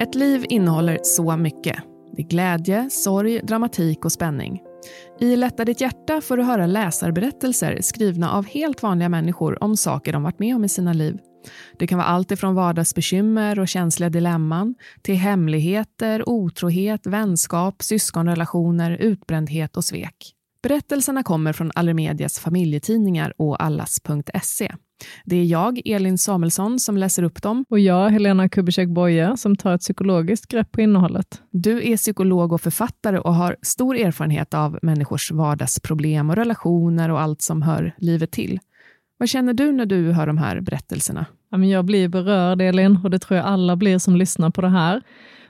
Ett liv innehåller så mycket. Det är glädje, sorg, dramatik och spänning. I Lätta ditt hjärta får du höra läsarberättelser skrivna av helt vanliga människor om saker de varit med om i sina liv. Det kan vara allt ifrån vardagsbekymmer och känsliga dilemman till hemligheter, otrohet, vänskap, syskonrelationer, utbrändhet och svek. Berättelserna kommer från Allermedias familjetidningar och allas.se. Det är jag, Elin Samuelsson, som läser upp dem. Och jag, Helena Kubicek Boye, som tar ett psykologiskt grepp på innehållet. Du är psykolog och författare och har stor erfarenhet av människors vardagsproblem och relationer och allt som hör livet till. Vad känner du när du hör de här berättelserna? Jag blir berörd, Elin, och det tror jag alla blir som lyssnar på det här.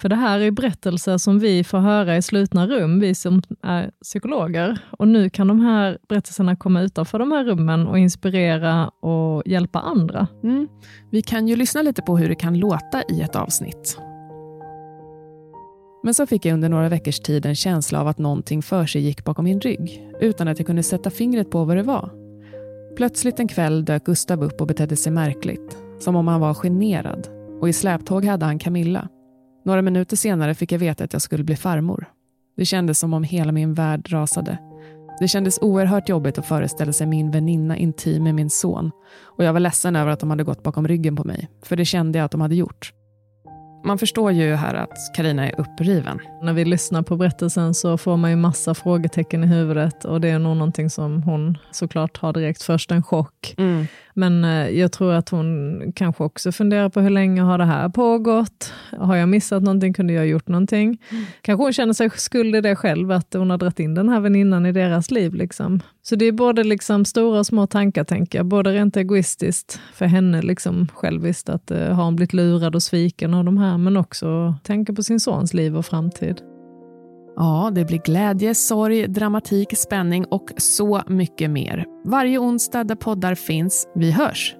För det här är berättelser som vi får höra i slutna rum, vi som är psykologer. Och nu kan de här berättelserna komma utanför de här rummen och inspirera och hjälpa andra. Mm. Vi kan ju lyssna lite på hur det kan låta i ett avsnitt. Men så fick jag under några veckors tid en känsla av att någonting för sig gick bakom min rygg, utan att jag kunde sätta fingret på vad det var. Plötsligt en kväll dök Gustav upp och betedde sig märkligt, som om han var generad. Och i släptåg hade han Camilla. Några minuter senare fick jag veta att jag skulle bli farmor. Det kändes som om hela min värld rasade. Det kändes oerhört jobbigt att föreställa sig min väninna intim med min son och jag var ledsen över att de hade gått bakom ryggen på mig, för det kände jag att de hade gjort. Man förstår ju här att Karina är uppriven. När vi lyssnar på berättelsen så får man ju massa frågetecken i huvudet och det är nog någonting som hon såklart har direkt först en chock. Mm. Men eh, jag tror att hon kanske också funderar på hur länge har det här pågått? Har jag missat någonting? Kunde jag ha gjort någonting? Mm. Kanske hon känner sig skuld i det själv, att hon har dragit in den här väninnan i deras liv. Liksom. Så det är både liksom stora och små tankar, tänker jag. Både rent egoistiskt för henne, liksom själviskt, att eh, har hon blivit lurad och sviken av de här, men också tänka på sin sons liv och framtid. Ja, det blir glädje, sorg, dramatik, spänning och så mycket mer. Varje onsdag där poddar finns. Vi hörs!